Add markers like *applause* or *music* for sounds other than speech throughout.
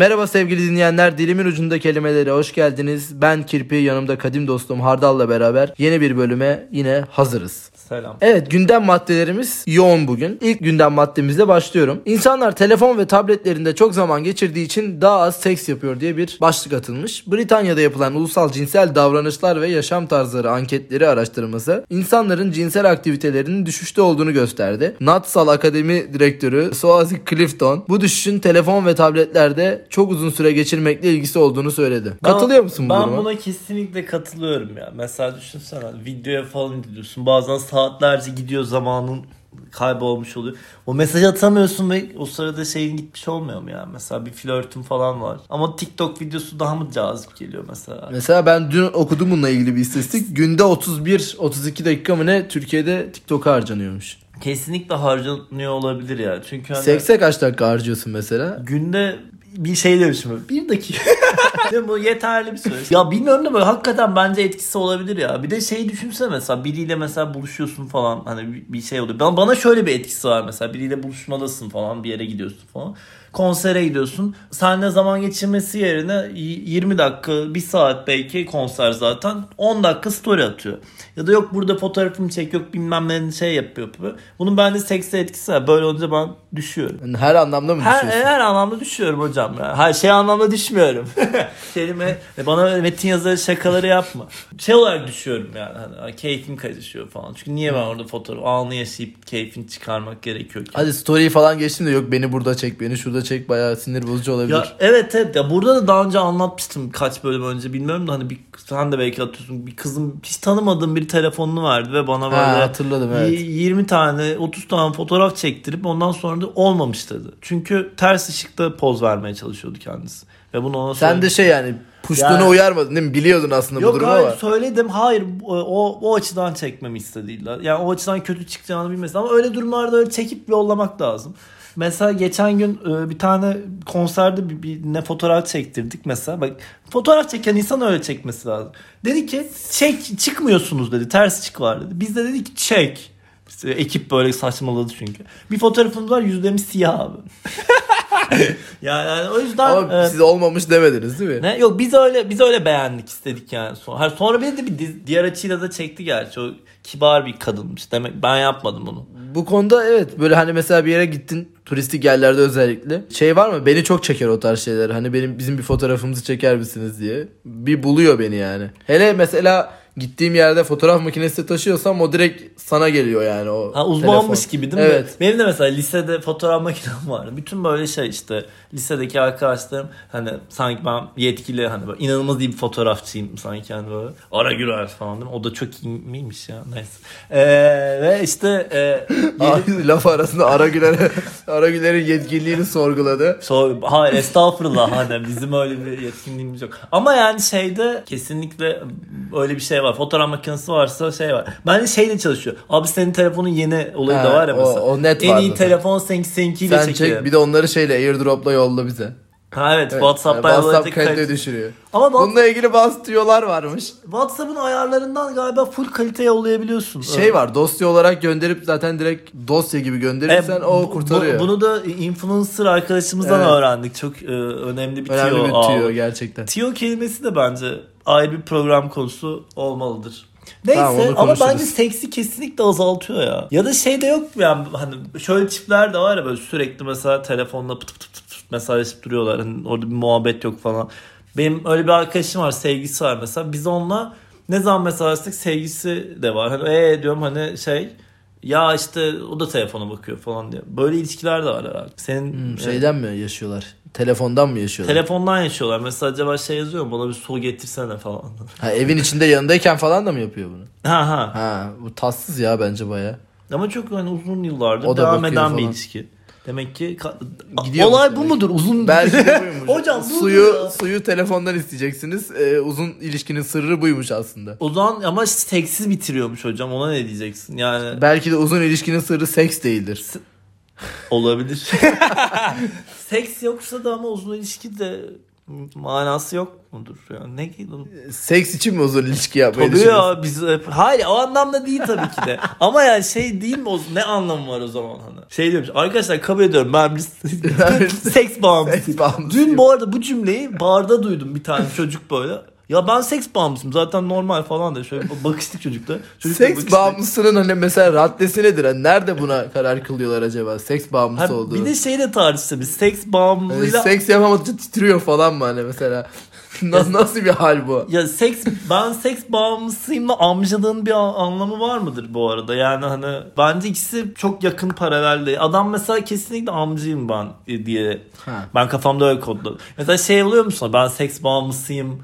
Merhaba sevgili dinleyenler. Dilimin ucunda kelimelere hoş geldiniz. Ben Kirpi, yanımda kadim dostum Hardal'la beraber yeni bir bölüme yine hazırız. Selam. Evet gündem maddelerimiz yoğun bugün. İlk gündem maddemizle başlıyorum. İnsanlar telefon ve tabletlerinde çok zaman geçirdiği için daha az seks yapıyor diye bir başlık atılmış. Britanya'da yapılan ulusal cinsel davranışlar ve yaşam tarzları anketleri araştırması insanların cinsel aktivitelerinin düşüşte olduğunu gösterdi. Natsal Akademi Direktörü Soazi Clifton bu düşüşün telefon ve tabletlerde çok uzun süre geçirmekle ilgisi olduğunu söyledi. Ben- Katılıyor musun bu Ben duruma? buna kesinlikle katılıyorum ya. Mesela düşünsene videoya falan gidiyorsun. Bazen saatlerce gidiyor zamanın kaybolmuş oluyor. O mesaj atamıyorsun ve o sırada şeyin gitmiş olmuyor mu ya? Mesela bir flörtün falan var. Ama TikTok videosu daha mı cazip geliyor mesela? Mesela ben dün okudum bununla ilgili bir istatistik. Günde 31-32 dakika mı ne Türkiye'de TikTok'a harcanıyormuş. Kesinlikle harcanıyor olabilir ya. Çünkü hani Sekse kaç dakika harcıyorsun mesela? günde bir şey demişim. Bir dakika. *laughs* Değil bu yeterli bir süre. Ya bilmiyorum da böyle hakikaten bence etkisi olabilir ya. Bir de şey düşünsene mesela biriyle mesela buluşuyorsun falan hani bir- şey oluyor. Bana, bana şöyle bir etkisi var mesela biriyle buluşmadasın falan bir yere gidiyorsun falan. Konsere gidiyorsun. Seninle zaman geçirmesi yerine y- 20 dakika, 1 saat belki konser zaten 10 dakika story atıyor. Ya da yok burada fotoğrafımı çek yok bilmem ne şey yapıyor. Bunun bende sekse etkisi var. Böyle olunca ben düşüyorum. Yani her anlamda mı Her, düşüyorsun? her anlamda düşüyorum hocam ya. Her şey anlamda düşmüyorum. *laughs* Kelime bana metin yazarı şakaları yapma. Şey olarak düşüyorum yani. Hani, keyfim kaçışıyor falan. Çünkü niye ben orada fotoğraf anı yaşayıp keyfini çıkarmak gerekiyor ki? Hadi story falan geçtim de yok beni burada çek beni şurada çek bayağı sinir bozucu olabilir. Ya evet evet ya burada da daha önce anlatmıştım kaç bölüm önce bilmiyorum da hani bir sen de belki atıyorsun bir kızım hiç tanımadığım bir telefonunu verdi ve bana böyle ha, hatırladım evet. y- 20 tane 30 tane fotoğraf çektirip ondan sonra da olmamış dedi. Çünkü ters ışıkta poz vermeye çalışıyordu kendisi. Ve bunu ona Sen söyledim. de şey yani puştuğuna Yani- uyarmadın değil mi? Biliyordun aslında bu Yok durumu hayır ama. söyledim. Hayır o, o açıdan çekmemi istediler. Yani o açıdan kötü çıkacağını bilmesin. Ama öyle durumlarda öyle çekip yollamak lazım. Mesela geçen gün e, bir tane konserde bir, bir ne fotoğraf çektirdik mesela. Bak fotoğraf çeken insan öyle çekmesi lazım. Dedi ki çek çıkmıyorsunuz dedi. Ters çık var dedi. Biz de dedik çek. İşte ekip böyle saçmaladı çünkü. Bir fotoğrafımız var yüzlerimiz siyah abi. *laughs* yani, yani o yüzden Ama e, siz olmamış demediniz değil mi? ne? Yok biz öyle biz öyle beğendik istedik yani. Sonra, sonra bir de bir diz- diğer açıyla da çekti gerçi. O kibar bir kadınmış. Demek ben yapmadım bunu. Bu konuda evet böyle hani mesela bir yere gittin turistik yerlerde özellikle şey var mı beni çok çeker o tarz şeyler hani benim bizim bir fotoğrafımızı çeker misiniz diye bir buluyor beni yani hele mesela gittiğim yerde fotoğraf makinesi taşıyorsam o direkt sana geliyor yani o Ha, uzmanmış telefon. gibi değil mi? Evet. Benim de mesela lisede fotoğraf makinem vardı. Bütün böyle şey işte lisedeki arkadaşlarım hani sanki ben yetkili hani böyle inanılmaz iyi bir fotoğrafçıyım sanki hani böyle. Ara Güler falan değil mi? O da çok iyi miymiş ya neyse. Ee, ve işte e, *laughs* yeni- laf arasında Ara Güler'e *laughs* Ara Güler'in yetkiliğini sorguladı. Sor, hayır estağfurullah hani bizim öyle bir yetkinliğimiz yok. Ama yani şeyde kesinlikle öyle bir şey var. Fotoğraf makinesi varsa şey var. Bence şeyle çalışıyor. Abi senin telefonun yeni olayı Ha, da var ya o- mesela. o net en iyi zaten. telefon seninki seninkiyle Sen çekiyor. çek bir de onları şeyle airdropla yolla bize. Ha evet, Evet, WhatsApp'ta yani WhatsApp kalite kalite- düşürüyor. Ama Whats- Bununla ilgili bazı tüyolar varmış. WhatsApp'ın ayarlarından galiba full kalite yollayabiliyorsun. Şey var dosya olarak gönderip zaten direkt dosya gibi gönderirsen E, o kurtarıyor. bu- bunu da influencer arkadaşımızdan Evet. öğrendik. Çok e, önemli bir Önemli tiyo. bir aldık. tüyo gerçekten. Tiyo kelimesi de bence ayrı bir program konusu olmalıdır. Neyse Tamam, ama bence seksi kesinlikle azaltıyor ya. Ya da şey de yok mu yani hani şöyle tipler de var ya böyle sürekli mesela telefonla pıt pıt pıt mesajlaşıp duruyorlar. Hani orada bir muhabbet yok falan. Benim öyle bir arkadaşım var sevgisi var mesela. Biz onunla ne zaman mesajlaştık sevgisi de var. Hani ee diyorum hani şey ya işte o da telefona bakıyor falan diye. Böyle ilişkiler de var herhalde. Senin Hmm, e, Şeyden mi yaşıyorlar? Telefondan mı yaşıyorlar? telefondan yaşıyorlar. Mesela acaba şey yazıyor mu? Bana bir su getirsene falan. ha, evin içinde yanındayken falan da mı yapıyor bunu? ha ha. Ha, bu tatsız ya bence baya. Ama çok hani uzun yıllardır O da devam eden bir falan. ilişki. Demek ki Gidiyor olay bu mudur? Uzun Belki de buymuş. Hocam bu suyu ya. suyu telefondan isteyeceksiniz. Ee, uzun ilişkinin sırrı buymuş aslında. O zaman ama seksiz bitiriyormuş hocam. Ona ne diyeceksin? Yani Belki de uzun ilişkinin sırrı seks değildir. olabilir. *laughs* Seks yoksa da ama uzun ilişki de manası yok mudur? Ya ne ki? Seks için mi uzun ilişki yapmayı Tabii ya biz hep- hayır o anlamda değil tabii ki de. *laughs* Ama yani şey değil mi o ne anlamı var o zaman hani? Şey demiş arkadaşlar kabul ediyorum ben bir. *laughs* Seks bağımlısıyım. Dün bu arada bu cümleyi barda duydum bir tane çocuk böyle. Ya ben seks bağımlısıyım zaten normal falan da şöyle bakıştık çocukla. Çocukla Seks bakıştık. bağımlısının hani mesela raddesi nedir? Hani nerede buna karar kılıyorlar acaba? Seks bağımlısı Ha, olduğu. bir de şey de tartıştı biz seks Hani bağımlılığıyla seks yapamadıkça titriyor falan mı hani mesela? *laughs* nasıl, nasıl bir hal bu? Ya seks ben seks bağımlısıyımla amcalığın bir anlamı var mıdır bu arada? Yani hani bence ikisi çok yakın paralelde. Adam mesela kesinlikle amcıyım ben diye Ha. ben kafamda öyle kodladım. Mesela şey oluyor musun? Ben seks bağımlısıyım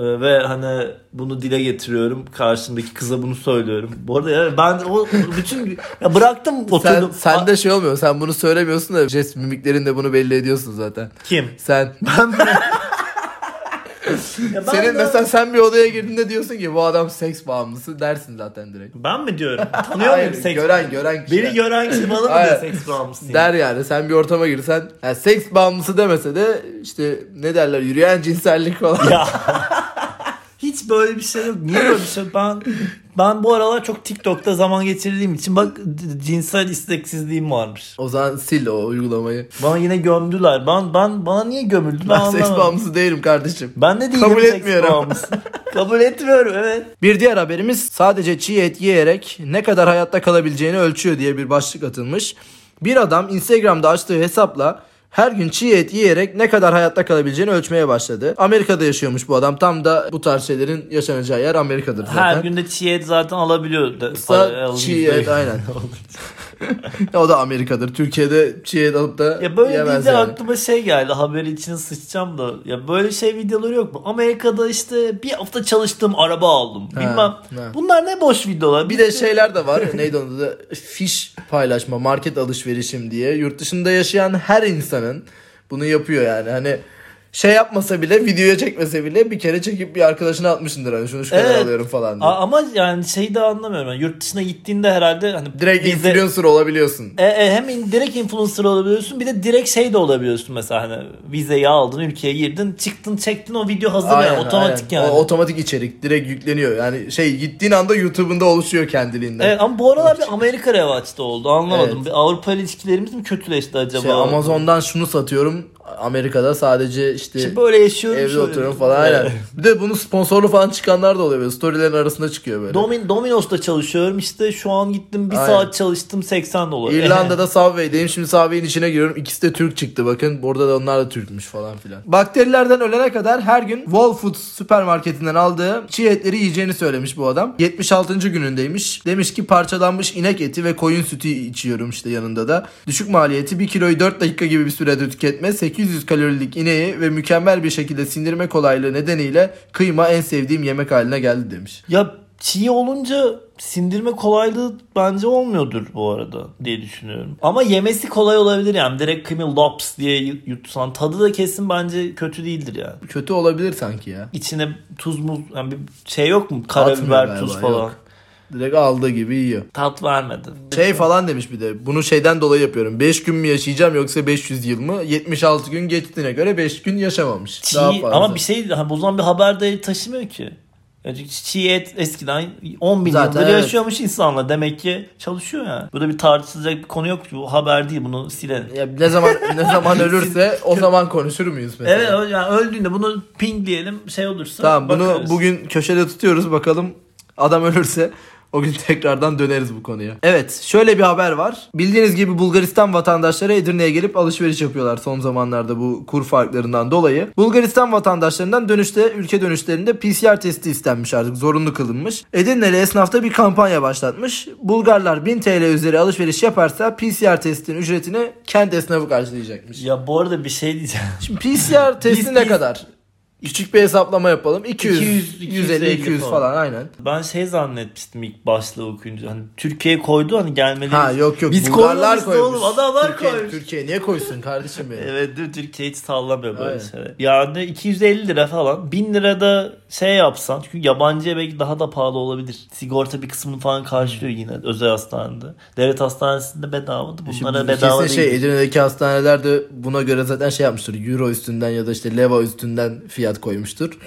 ve hani bunu dile getiriyorum. Karşımdaki kıza bunu söylüyorum. Bu arada ya ben o bütün ya bıraktım Sen, oturdum. sen de şey olmuyor. Sen bunu söylemiyorsun da jest mimiklerinde bunu belli ediyorsun zaten. kim? Sen *laughs* Ya ben senin de- mesela sen bir odaya girdiğinde diyorsun ki bu adam seks bağımlısı dersin zaten direkt. ben mi diyorum? *laughs* Tanıyor Hayır, muyum seks? gören gören kişi. Beni gören kişi bana mı diyor seks bağımlısıyım? der yani sen bir ortama girsen yani seks bağımlısı demese de işte ne derler yürüyen cinsellik falan. Ya. *laughs* Hiç böyle bir şey yok. Niye böyle bir şey yok? Ben ben bu aralar çok TikTok'ta zaman geçirdiğim için bak cinsel isteksizliğim varmış. O zaman sil o uygulamayı. Bana yine gömdüler. Ben ben bana niye gömüldü? Ben, Ben seks bağımlısı değilim kardeşim. Ben de değilim Kabul seks etmiyorum. bağımlısı. *laughs* Kabul etmiyorum evet. Bir diğer haberimiz sadece çiğ et yiyerek ne kadar hayatta kalabileceğini ölçüyor diye bir başlık atılmış. Bir adam Instagram'da açtığı hesapla her gün çiğ et yiyerek ne kadar hayatta kalabileceğini ölçmeye başladı. Amerika'da yaşıyormuş bu adam. Tam da bu tarz şeylerin yaşanacağı yer Amerika'dır zaten. Her günde çiğ et zaten alabiliyor. Da, çiğ et aynen. *laughs* o da Amerika'dır. Türkiye'de çiğ et alıp da Ya böyle deyince yani. aklıma şey geldi. Haberi içine sıçacağım da. Ya böyle şey videoları yok mu? Amerika'da işte bir hafta çalıştım araba aldım. Ha, Bilmem. ha. Bunlar ne boş videolar. Bir de şeyler de var. Neydi onun adı? Fiş paylaşma, market alışverişim diye. Yurt dışında yaşayan her insanın bunu yapıyor yani. Hani şey yapmasa bile videoya çekmese bile bir kere çekip bir arkadaşına atmışındır hani şunu şu kadar Evet. alıyorum falan diye. A- ama yani şeyi de anlamıyorum. Yani yurt dışına gittiğinde herhalde hani Direkt vize- influencer olabiliyorsun. E, e, hem in- direkt influencer olabiliyorsun bir de direkt şey de olabiliyorsun mesela hani vizeyi aldın ülkeye girdin çıktın çektin o video hazır yani otomatik aynen. yani. O otomatik içerik direkt yükleniyor. Yani şey gittiğin anda YouTube'unda oluşuyor kendiliğinden. Evet ama bu aralar bir Amerika revaçta oldu anlamadım. Evet. Bir Avrupa ilişkilerimiz mi kötüleşti acaba? Şey, Amazon'dan şunu satıyorum. Amerika'da sadece işte İşte böyle yaşıyorum. evde şöyle. oturuyorum falan aynen. Evet. Bir de bunu sponsorlu falan çıkanlar da oluyor böyle. Storylerin arasında çıkıyor böyle. Domin, Domino's'ta çalışıyorum işte şu an gittim bir Aynen. saat çalıştım 80 dolar. İrlanda'da *laughs* Subway'deyim. Şimdi Subway'in içine giriyorum. İkisi de Türk çıktı bakın. Burada da onlar da Türkmüş falan filan. Bakterilerden ölene kadar her gün Whole Foods süpermarketinden aldığı çiğ etleri yiyeceğini söylemiş bu adam. 76. günündeymiş. Demiş ki parçalanmış inek eti ve koyun sütü içiyorum işte yanında da. Düşük maliyeti 1 kiloyu 4 dakika gibi bir sürede tüketme. 800 kalorilik ineği ve mükemmel bir şekilde sindirme kolaylığı nedeniyle kıyma en sevdiğim yemek haline geldi demiş. Ya çiğ olunca sindirme kolaylığı bence olmuyordur bu arada diye düşünüyorum. Ama yemesi kolay olabilir yani. Direkt kıyma lops diye yutsan tadı da kesin bence kötü değildir yani. Kötü olabilir sanki ya. İçine tuz muz yani bir şey yok mu? Karabiber tuz falan. yok. Direkt aldığı gibi yiyor. Tat vermedi. Şey falan demiş bir de. Bunu şeyden dolayı yapıyorum. 5 gün mü yaşayacağım yoksa 500 yıl mı? 76 gün geçtiğine göre 5 gün yaşamamış. Çiğ, Daha fazla. ama bir şey o zaman bir haber değeri taşımıyor ki. Yani çiğ et eskiden 10 bin Zaten yıldır evet. yaşıyormuş insanlar. Demek ki çalışıyor yani. Burada bir tartışılacak bir konu yok. Bu haber değil. Bunu silelim. Ya ne zaman ne zaman *laughs* ölürse o zaman konuşur muyuz mesela? Evet yani öldüğünde bunu pingleyelim şey olursa Tamam bunu bakarız. bugün köşede tutuyoruz bakalım adam ölürse o gün *laughs* tekrardan döneriz bu konuya. Evet şöyle bir haber var. Bildiğiniz gibi Bulgaristan vatandaşları Edirne'ye gelip alışveriş yapıyorlar son zamanlarda bu kur farklarından dolayı. Bulgaristan vatandaşlarından dönüşte ülke dönüşlerinde PCR testi istenmiş artık zorunlu kılınmış. Edirne'li esnafta bir kampanya başlatmış. Bulgarlar 1000 TL üzeri alışveriş yaparsa PCR testinin ücretini kendi esnafı karşılayacakmış. Ya bu arada bir şey diyeceğim. Şimdi PCR testi ne kadar? Küçük bir hesaplama yapalım. 200, 200, 150, 200 falan. falan aynen. Ben şey zannetmiştim ilk başlığı okuyunca. Hani Türkiye koydu hani gelmeli. Ha yok yok. Biz Bulgarlar koymuş. oğlum, adamlar Türkiye, koymuş. Türkiye niye koysun kardeşim benim? *laughs* Evet değil? Türkiye hiç sallamıyor böyle şeyler. Yani 250 lira falan. 1000 lirada şey yapsan çünkü yabancıya belki daha da pahalı olabilir. Sigorta bir kısmını falan karşılıyor yine özel hastanede. Devlet hastanesinde bedavadı. Bunlara Şimdi bedava kesin değil. şey Edirne'deki hastaneler de buna göre zaten şey yapmıştır. Euro üstünden ya da işte leva üstünden fiyat koymuştur.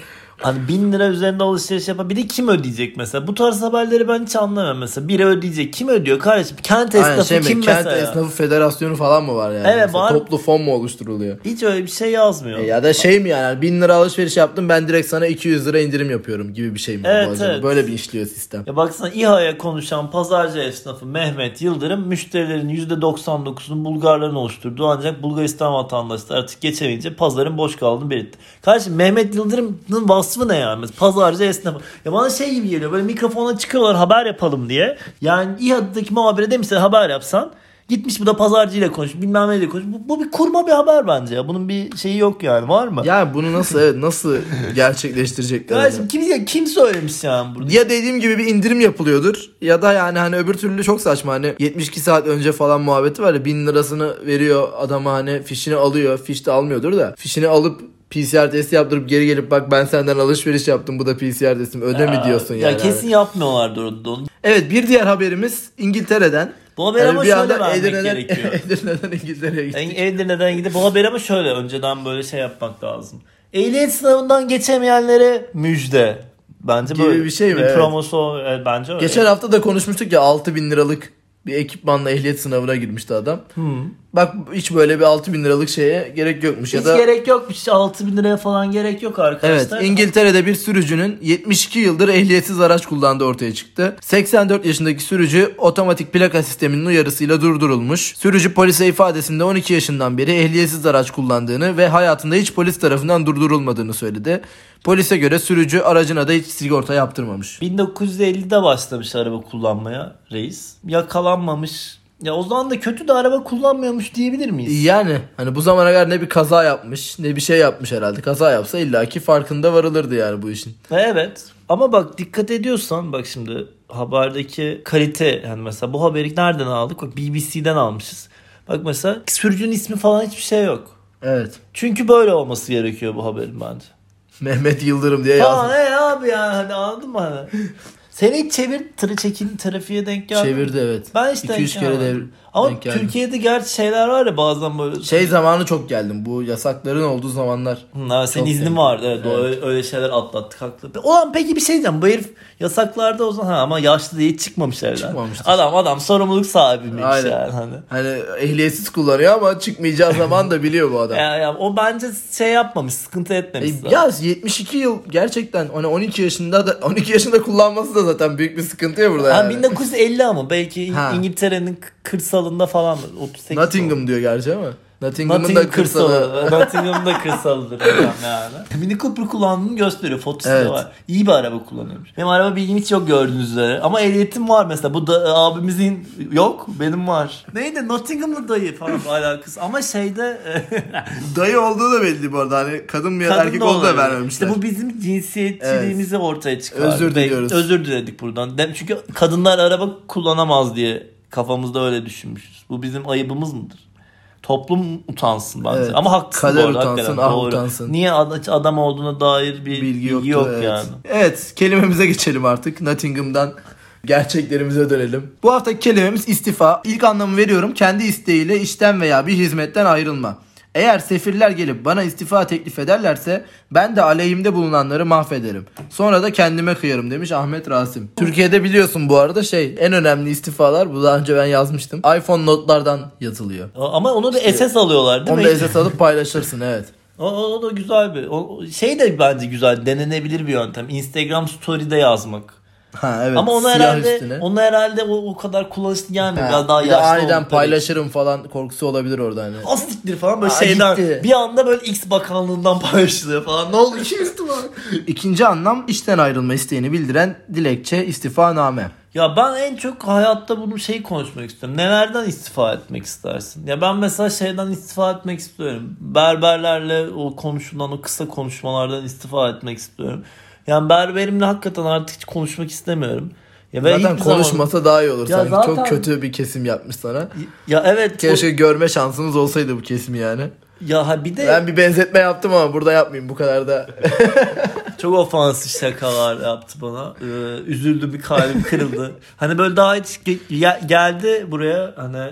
Hani bin lira üzerinde alışveriş yapan biri kim ödeyecek mesela? Bu tarz haberleri ben hiç anlamıyorum mesela. Biri ödeyecek. Kim ödüyor kardeşim? Kent esnafı Aynen şey mi? kim Kent mesela? Esnafı Federasyonu falan mı var yani? Evet, Mesela var. Toplu fon mu oluşturuluyor? Hiç öyle bir şey yazmıyor. E ya da şey mi yani 1000 lira alışveriş yaptım ben direkt sana 200 lira indirim yapıyorum gibi bir şey mi Evet, bu evet. Böyle bir işliyor sistem. Ya baksana İHA'ya konuşan pazarcı esnafı Mehmet Yıldırım müşterilerin %99'unu Bulgarların oluşturduğu ancak Bulgaristan vatandaşları artık geçemeyince pazarın boş kaldığını belirtti. Kardeşim Mehmet Yıldırım'ın vasfı ne yani? Pazarcı esnafı. Ya bana şey gibi geliyor böyle mikrofona çıkıyorlar haber yapalım diye. Yani İHA'daki muhabire demişler haber yapsan. Gitmiş bu da pazarcıyla konuş bilmem neyle konuş. Bu, bu bir kurma bir haber bence ya. Bunun bir şeyi yok yani var mı? Ya bunu nasıl evet, nasıl *laughs* gerçekleştirecekler? Kardeşim kim, ya kim söylemiş yani burada? Ya dediğim gibi bir indirim yapılıyordur ya da yani hani öbür türlü çok saçma hani 72 saat önce falan muhabbeti var ya 1000 lirasını veriyor adama hani fişini alıyor fiş de almıyordur da fişini alıp PCR testi yaptırıp geri gelip bak ben senden alışveriş yaptım bu da PCR testim öde mi diyorsun ya yani. kesin yapmıyorlardır onu. Evet bir diğer haberimiz İngiltere'den. Bu haber ama bir şöyle anda vermek Edirne'den, gerekiyor. *laughs* Edirne'den İngiltere'ye gittik. Yani Edirne'den gidip bu haber ama şöyle önceden böyle şey yapmak lazım. Ehliyet sınavından geçemeyenlere müjde. Bence Gibi böyle bir şey mi? Bir Evet. promosu evet, bence öyle. Geçen hafta da konuşmuştuk ya 6000 liralık bir ekipmanla ehliyet sınavına girmişti adam. Bak hiç böyle bir 6000 liralık şeye gerek yokmuş ya Hiç da gerek yokmuş. Hiç 6 bin liraya falan gerek yok Evet arkadaşlar. İngiltere'de bir sürücünün 72 yıldır ehliyetsiz araç kullandığı ortaya çıktı. 84 yaşındaki sürücü otomatik plaka sisteminin uyarısıyla durdurulmuş. Sürücü polise ifadesinde 12 yaşından beri ehliyetsiz araç kullandığını ve hayatında hiç polis tarafından durdurulmadığını söyledi. Polise göre sürücü aracına da hiç sigorta yaptırmamış. 1950'de başlamış araba kullanmaya reis. Yakalanmamış. Ya o zaman da kötü de araba kullanmıyormuş diyebilir miyiz? Yani hani bu zamana kadar ne bir kaza yapmış ne bir şey yapmış herhalde. Kaza yapsa illaki farkında varılırdı yani bu işin. Evet. Ama bak dikkat ediyorsan bak şimdi haberdeki kalite yani mesela bu haberi nereden aldık? Bak BBC'den almışız. Bak mesela sürücünün ismi falan hiçbir şey yok. Evet. Çünkü böyle olması gerekiyor bu haberin bence. Mehmet Yıldırım diye Aa yazmış. ne abi ya hani anladın mı hani? *laughs* Seni çevir tırı çekin trafiğe denk geldi. Çevirdi evet. Ben denk 2-3 kere devir. Ama denk geldim. Türkiye'de gerçi şeyler var ya bazen böyle. Şey zamanı çok geldim. Bu yasakların olduğu zamanlar. Ha, senin iznin denk vardı evet, Evet. Öyle, öyle şeyler atlattık haklı. Ulan peki bir şey diyeceğim bu herif yasaklarda o zaman ha, ama yaşlı diye çıkmamış evden. Çıkmamıştır. Adam adam sorumluluk sahibiymiş Aynen. yani hani. Hani ehliyetsiz kullanıyor ama çıkmayacağı zaman da biliyor bu adam. *laughs* Ya, ya, o bence şey yapmamış sıkıntı etmemiş. E, ya 72 yıl gerçekten hani 12 yaşında da 12 yaşında kullanması da zaten büyük bir sıkıntı ya burada Ha, yani. 1950 ama belki Ha. İngiltere'nin kırsalında falan 38 Nottingham diyor gerçi ama. Nottingham'ın Nottingham da kırsalı. Nottingham'ın da kırsalıdır hocam yani. *laughs* Mini Cooper kullandığını gösteriyor. Fotosu Evet. da var. İyi bir araba kullanıyormuş. Benim araba bilgim hiç yok gördüğünüz üzere. Ama ehliyetim var mesela. Bu da abimizin yok. Benim var. Neydi? Nottingham'lı dayı falan alakası. Ama şeyde *laughs* Dayı olduğu da belli bu arada. Hani kadın bir kadın erkek olduğu da vermemişler. İşte bu bizim cinsiyetçiliğimizi ortaya çıkardı. Özür diliyoruz. Özür diledik buradan. Dem- Çünkü kadınlar araba kullanamaz diye kafamızda öyle düşünmüşüz. Bu bizim ayıbımız mıdır? Toplum utansın bence. Evet. Ama Kader bu arada. utansın, hakikaten. ah Doğru. utansın. Niye ad- adam olduğuna dair bir bilgi, bilgi yoktu. yok evet. yani. Evet kelimemize geçelim artık. Nottingham'dan gerçeklerimize dönelim. Bu haftaki kelimemiz istifa. İlk anlamı veriyorum. Kendi isteğiyle işten veya bir hizmetten ayrılma. Eğer sefirler gelip bana istifa teklif ederlerse ben de aleyhimde bulunanları mahvederim. Sonra da kendime kıyarım demiş Ahmet Rasim. Türkiye'de biliyorsun bu arada şey en önemli istifalar bu daha önce ben yazmıştım. iPhone notlardan yazılıyor. Ama onu da SS alıyorlar değil Onu mi? da esas alıp paylaşırsın evet. O, o, o da güzel bir. O, şey de bence güzel. Denenebilir bir yöntem. Instagram story'de yazmak. Ha evet. Ama onu herhalde üstüne. onu herhalde o, o kadar kullanışlı gelmiyor. Biraz daha bir yaşlı aniden oldukları için. paylaşırım falan korkusu olabilir orada hani. Astiktir falan böyle Aa, şeyden gitti. bir anda böyle X bakanlığından *laughs* paylaşılıyor falan. Ne oldu ki istifa? İkinci anlam işten ayrılma isteğini bildiren dilekçe istifaname. Ya ben en çok hayatta bunu şey konuşmak istiyorum. Nelerden istifa etmek istersin? Ya ben mesela şeyden istifa etmek istiyorum. Berberlerle o konuşulan o kısa konuşmalardan istifa etmek istiyorum. Yani berberimle hakikaten artık hiç konuşmak istemiyorum. Ya ben Zaten hiçbir zaman- konuşmasa daha iyi olur Ya sanki. zaten- Çok kötü bir kesim yapmış sana. Ya evet. o- Keşke görme şansımız olsaydı bu kesimi yani. Ya ha bir de Ben bir benzetme yaptım ama burada yapmayayım bu kadar da. *laughs* Çok ofansif şakalar yaptı bana. Ee, üzüldü bir kalbim kırıldı. *laughs* hani böyle daha hiç ge- geldi buraya hani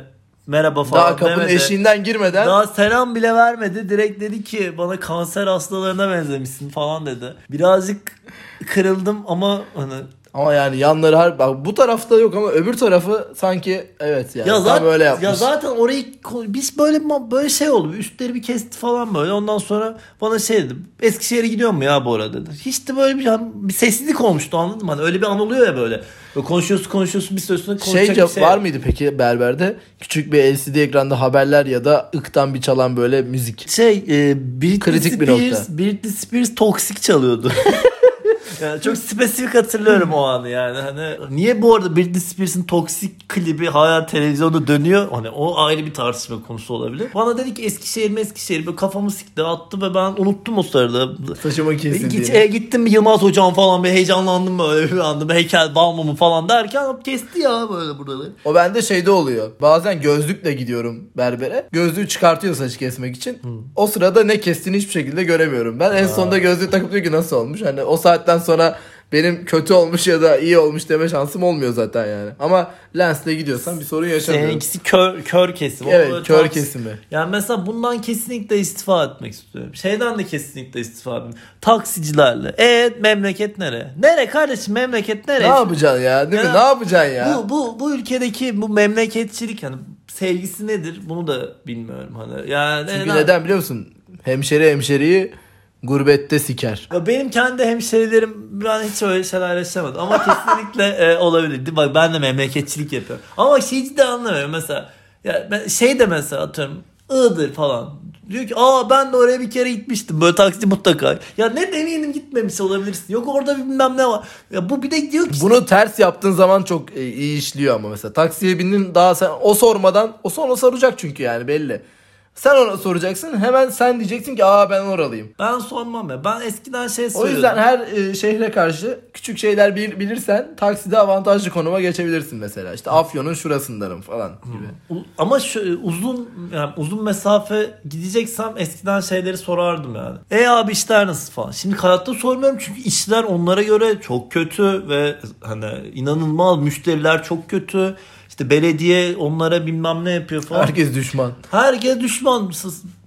merhaba falan Daha kapının demedi. eşiğinden girmeden Daha selam bile vermedi. Direkt dedi ki bana kanser hastalarına benzemişsin falan dedi. Birazcık kırıldım ama hani ama yani yanları har bak bu tarafta yok ama öbür tarafı sanki evet yani ya zaten öyle yapmış. ya zaten orayı biz böyle böyle şey oldu. Üstleri bir kesti falan böyle. Ondan sonra bana şey dedi. Eskişehir'e gidiyor mu ya bu arada dedi. Hiç de böyle bir, bir sessizlik olmuştu anladın mı? Hani öyle bir an oluyor ya böyle. böyle konuşuyorsun konuşuyorsun bir süre sonra şey, konuşacak bir şey. var mıydı peki berberde? Küçük bir LCD ekranda haberler ya da ıktan bir çalan böyle müzik. Şey e, Britney Kritik bir Spears, nokta. Britney Spears toksik çalıyordu. *laughs* yani çok spesifik hatırlıyorum o anı yani. Hani niye bu arada Britney Spears'ın toksik klibi hala televizyonda dönüyor? Hani o ayrı bir tartışma konusu olabilir. Bana dedi ki Eskişehir mi Eskişehir böyle kafamı sikti attı ve ben unuttum o sırada. Saçımı kesin Git, diye. e, gittim Yılmaz hocam falan bir heyecanlandım böyle bir anda heykel balmumu falan derken kesti ya böyle buraları. O bende şeyde oluyor. Bazen gözlükle gidiyorum berbere. Gözlüğü çıkartıyor saç kesmek için. O sırada ne kestiğini hiçbir şekilde göremiyorum. Ben en sonunda gözlüğü takıp diyor ki nasıl olmuş? Hani o saatten sonra benim kötü olmuş ya da iyi olmuş deme şansım olmuyor zaten yani. Ama lensle gidiyorsan bir sorun yaşamıyorum. Seninkisi kör, kör kesim. O Evet böyle kör kesimi. Yani mesela bundan kesinlikle istifa etmek istiyorum. Şeyden de kesinlikle istifa etmek. Taksicilerle. E memleket nere? Nere kardeşim memleket nere? Ne yapacaksın ya değil mi? Ya, Ne yapacaksın ya? Bu, bu, bu ülkedeki bu memleketçilik hani sevgisi nedir? Bunu da bilmiyorum hani. Yani Çünkü ne- neden biliyor musun? Hemşeri hemşeriyi gurbette siker. Ya benim kendi hemşerilerim ben hiç öyle şeyler yaşamadım ama kesinlikle e, olabilir. Bak ben de memleketçilik yapıyorum. Ama şeyi de anlamıyorum mesela. Ya ben şey de mesela atıyorum Iğdır falan. Diyor ki aa ben de oraya bir kere gitmiştim. Böyle taksi mutlaka. Ya ne deneyelim gitmemiş olabilirsin. Yok orada bilmem ne var. Ya bu bir de diyor ki Bunu ters yaptığın zaman çok e, iyi işliyor ama mesela taksiye bindin daha sen o sormadan o sonra soracak çünkü yani belli. Sen ona soracaksın hemen sen diyeceksin ki aa ben oralıyım. ben sormam ya. Ben eskiden şey O söylüyordum. yüzden her e, şehre karşı küçük şeyler bil- bilirsen takside avantajlı konuma geçebilirsin mesela. İşte Afyon'un şurasındanım falan gibi. U- Ama şu, uzun yani uzun mesafe gideceksem eskiden şeyleri sorardım yani. E abi işler nasıl falan. Şimdi hayatta sormuyorum çünkü işler onlara göre çok kötü ve hani inanılmaz müşteriler çok kötü. İşte belediye onlara bilmem ne yapıyor falan. Herkes düşman. Herkes düşman.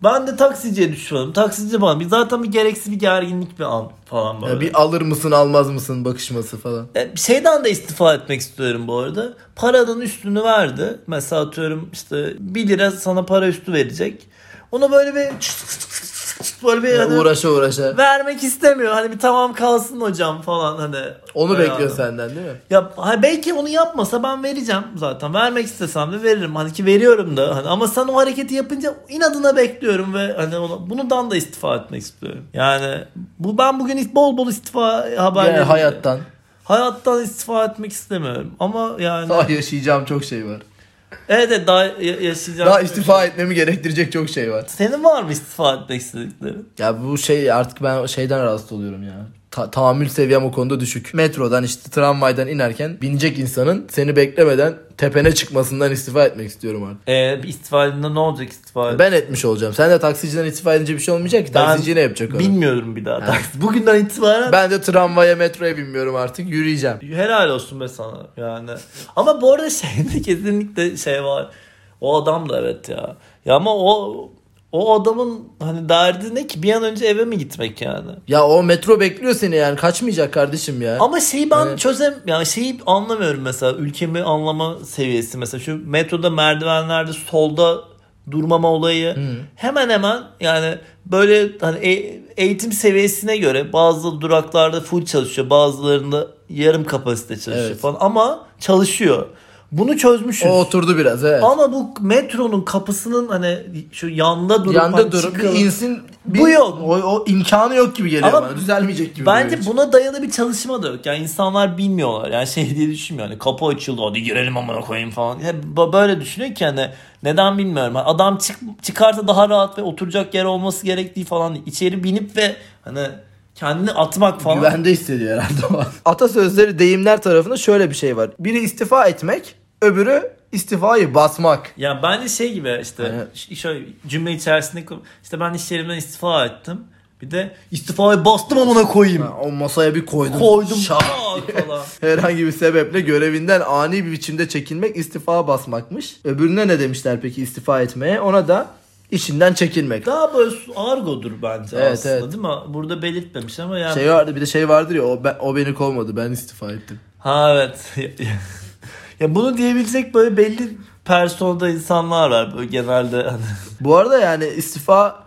Ben de taksiciye düşmanım. Taksici bana. Bir zaten bir gereksiz bir gerginlik bir an falan böyle. Ya bir alır mısın almaz mısın bakışması falan. E, şeyden de istifa etmek istiyorum bu arada. Paranın üstünü verdi. Mesela atıyorum işte 1 lira sana para üstü verecek. Ona böyle bir böyle bir hani uğraşa uğraşa. vermek istemiyor. Hani bir tamam kalsın hocam falan hani. Onu bekliyor adam. senden değil mi? Ya ha, belki onu yapmasa ben vereceğim zaten. Vermek istesem de veririm. Hani ki veriyorum da. Hani ama sen o hareketi yapınca inadına bekliyorum ve hani ona, bundan da istifa etmek istiyorum. Yani bu ben bugün bol bol istifa haberleri. Yani hayattan. Hayattan istifa etmek istemiyorum. Ama yani Daha yaşayacağım çok şey var. Evet evet, daha ya- yaşayacağım. Daha istifa etmemi gerektirecek çok şey var. Senin var mı istifa etmek istediklerin? Ya bu şey artık ben şeyden rahatsız oluyorum ya. Ta- tahammül seviyem o konuda düşük. Metrodan işte tramvaydan inerken binecek insanın seni beklemeden tepene çıkmasından istifa etmek istiyorum artık. Ee, bir istifa edince ne olacak istifa Ben etmiş olacağım. Sen de taksiciden istifa edince bir şey olmayacak ki. Ben Taksici ne yapacak onu? Bilmiyorum bir daha. taksi. Bugünden itibaren Ben de tramvaya metroya binmiyorum artık. Yürüyeceğim. helal olsun be sana yani. Ama bu arada *laughs* şeyde kesinlikle şey var. O adam da evet ya. Ya ama o o adamın hani derdi ne ki bir an önce eve mi gitmek yani? Ya o metro bekliyor seni yani. Kaçmayacak kardeşim ya. Ama şeyi ben Evet. çözem yani şeyi anlamıyorum mesela ülkemi anlama seviyesi mesela şu metroda merdivenlerde solda durmama olayı hemen hemen yani böyle hani e- eğitim seviyesine göre bazı duraklarda full çalışıyor bazılarında yarım kapasite çalışıyor Evet. falan ama çalışıyor. Bunu çözmüşüz. O oturdu biraz evet. Ama bu metronun kapısının hani şu yanda durup Yanda hani durup insin. bir- Bu yok. O, o imkanı yok gibi geliyor Ama bana. Düzelmeyecek gibi. Bence buna dayalı bir çalışma da yok. Yani insanlar bilmiyorlar. Yani şey diye düşünmüyor. Hani kapı açıldı hadi girelim amına koyayım falan. B- böyle düşünüyor ki hani neden bilmiyorum. Hani adam çık, çıkarsa daha rahat ve oturacak yer olması gerektiği falan. içeri binip ve hani kendini atmak falan. Güvende hissediyor herhalde o. Atasözleri deyimler tarafında şöyle bir şey var. Biri istifa etmek, öbürü istifayı basmak. Ya bence şey gibi işte ş- şöyle cümle içerisinde işte ben iş yerimden istifa ettim. Bir de istifaya bastım amına koyayım. Ha, o masaya bir koydum. Koydum Şak. *laughs* Herhangi bir sebeple görevinden ani bir biçimde çekilmek istifa basmakmış. Öbürüne ne demişler peki istifa etmeye? Ona da işinden çekilmek. Daha böyle argodur bence Evet, aslında evet. değil mi? Burada belirtmemiş ama yani. Şey vardı bir de şey vardır ya o, ben, o beni kovmadı ben istifa ettim. Ha evet. *laughs* ya bunu diyebilecek böyle belli personda insanlar var böyle genelde hani. Bu arada yani istifa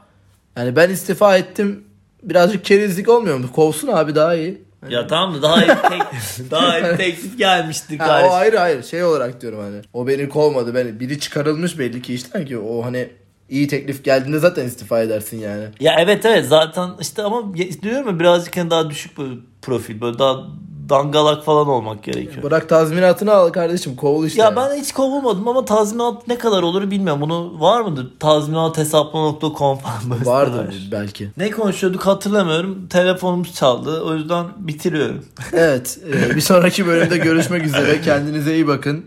yani ben istifa ettim birazcık kerizlik olmuyor mu? Kovsun abi daha iyi. ya tamam da daha iyi tek, *laughs* daha iyi teklif gelmişti Ha, o ayrı hayır şey olarak diyorum hani. O beni kovmadı. Ben biri çıkarılmış belli ki işten ki o hani iyi teklif geldiğinde zaten istifa edersin yani. Ya evet evet zaten işte ama diyorum ya birazcık hani daha düşük böyle profil böyle daha dangalak falan olmak gerekiyor. Bırak tazminatını al kardeşim kovul işte. Ya ben hiç kovulmadım ama tazminat ne kadar olur bilmiyorum. Bunu var mıdır? Tazminathesapla.com falan böyle vardır belki. Ne konuşuyorduk hatırlamıyorum. Telefonumuz çaldı. O yüzden bitiriyorum. Evet e, bir sonraki bölümde görüşmek üzere. *laughs* Kendinize iyi bakın.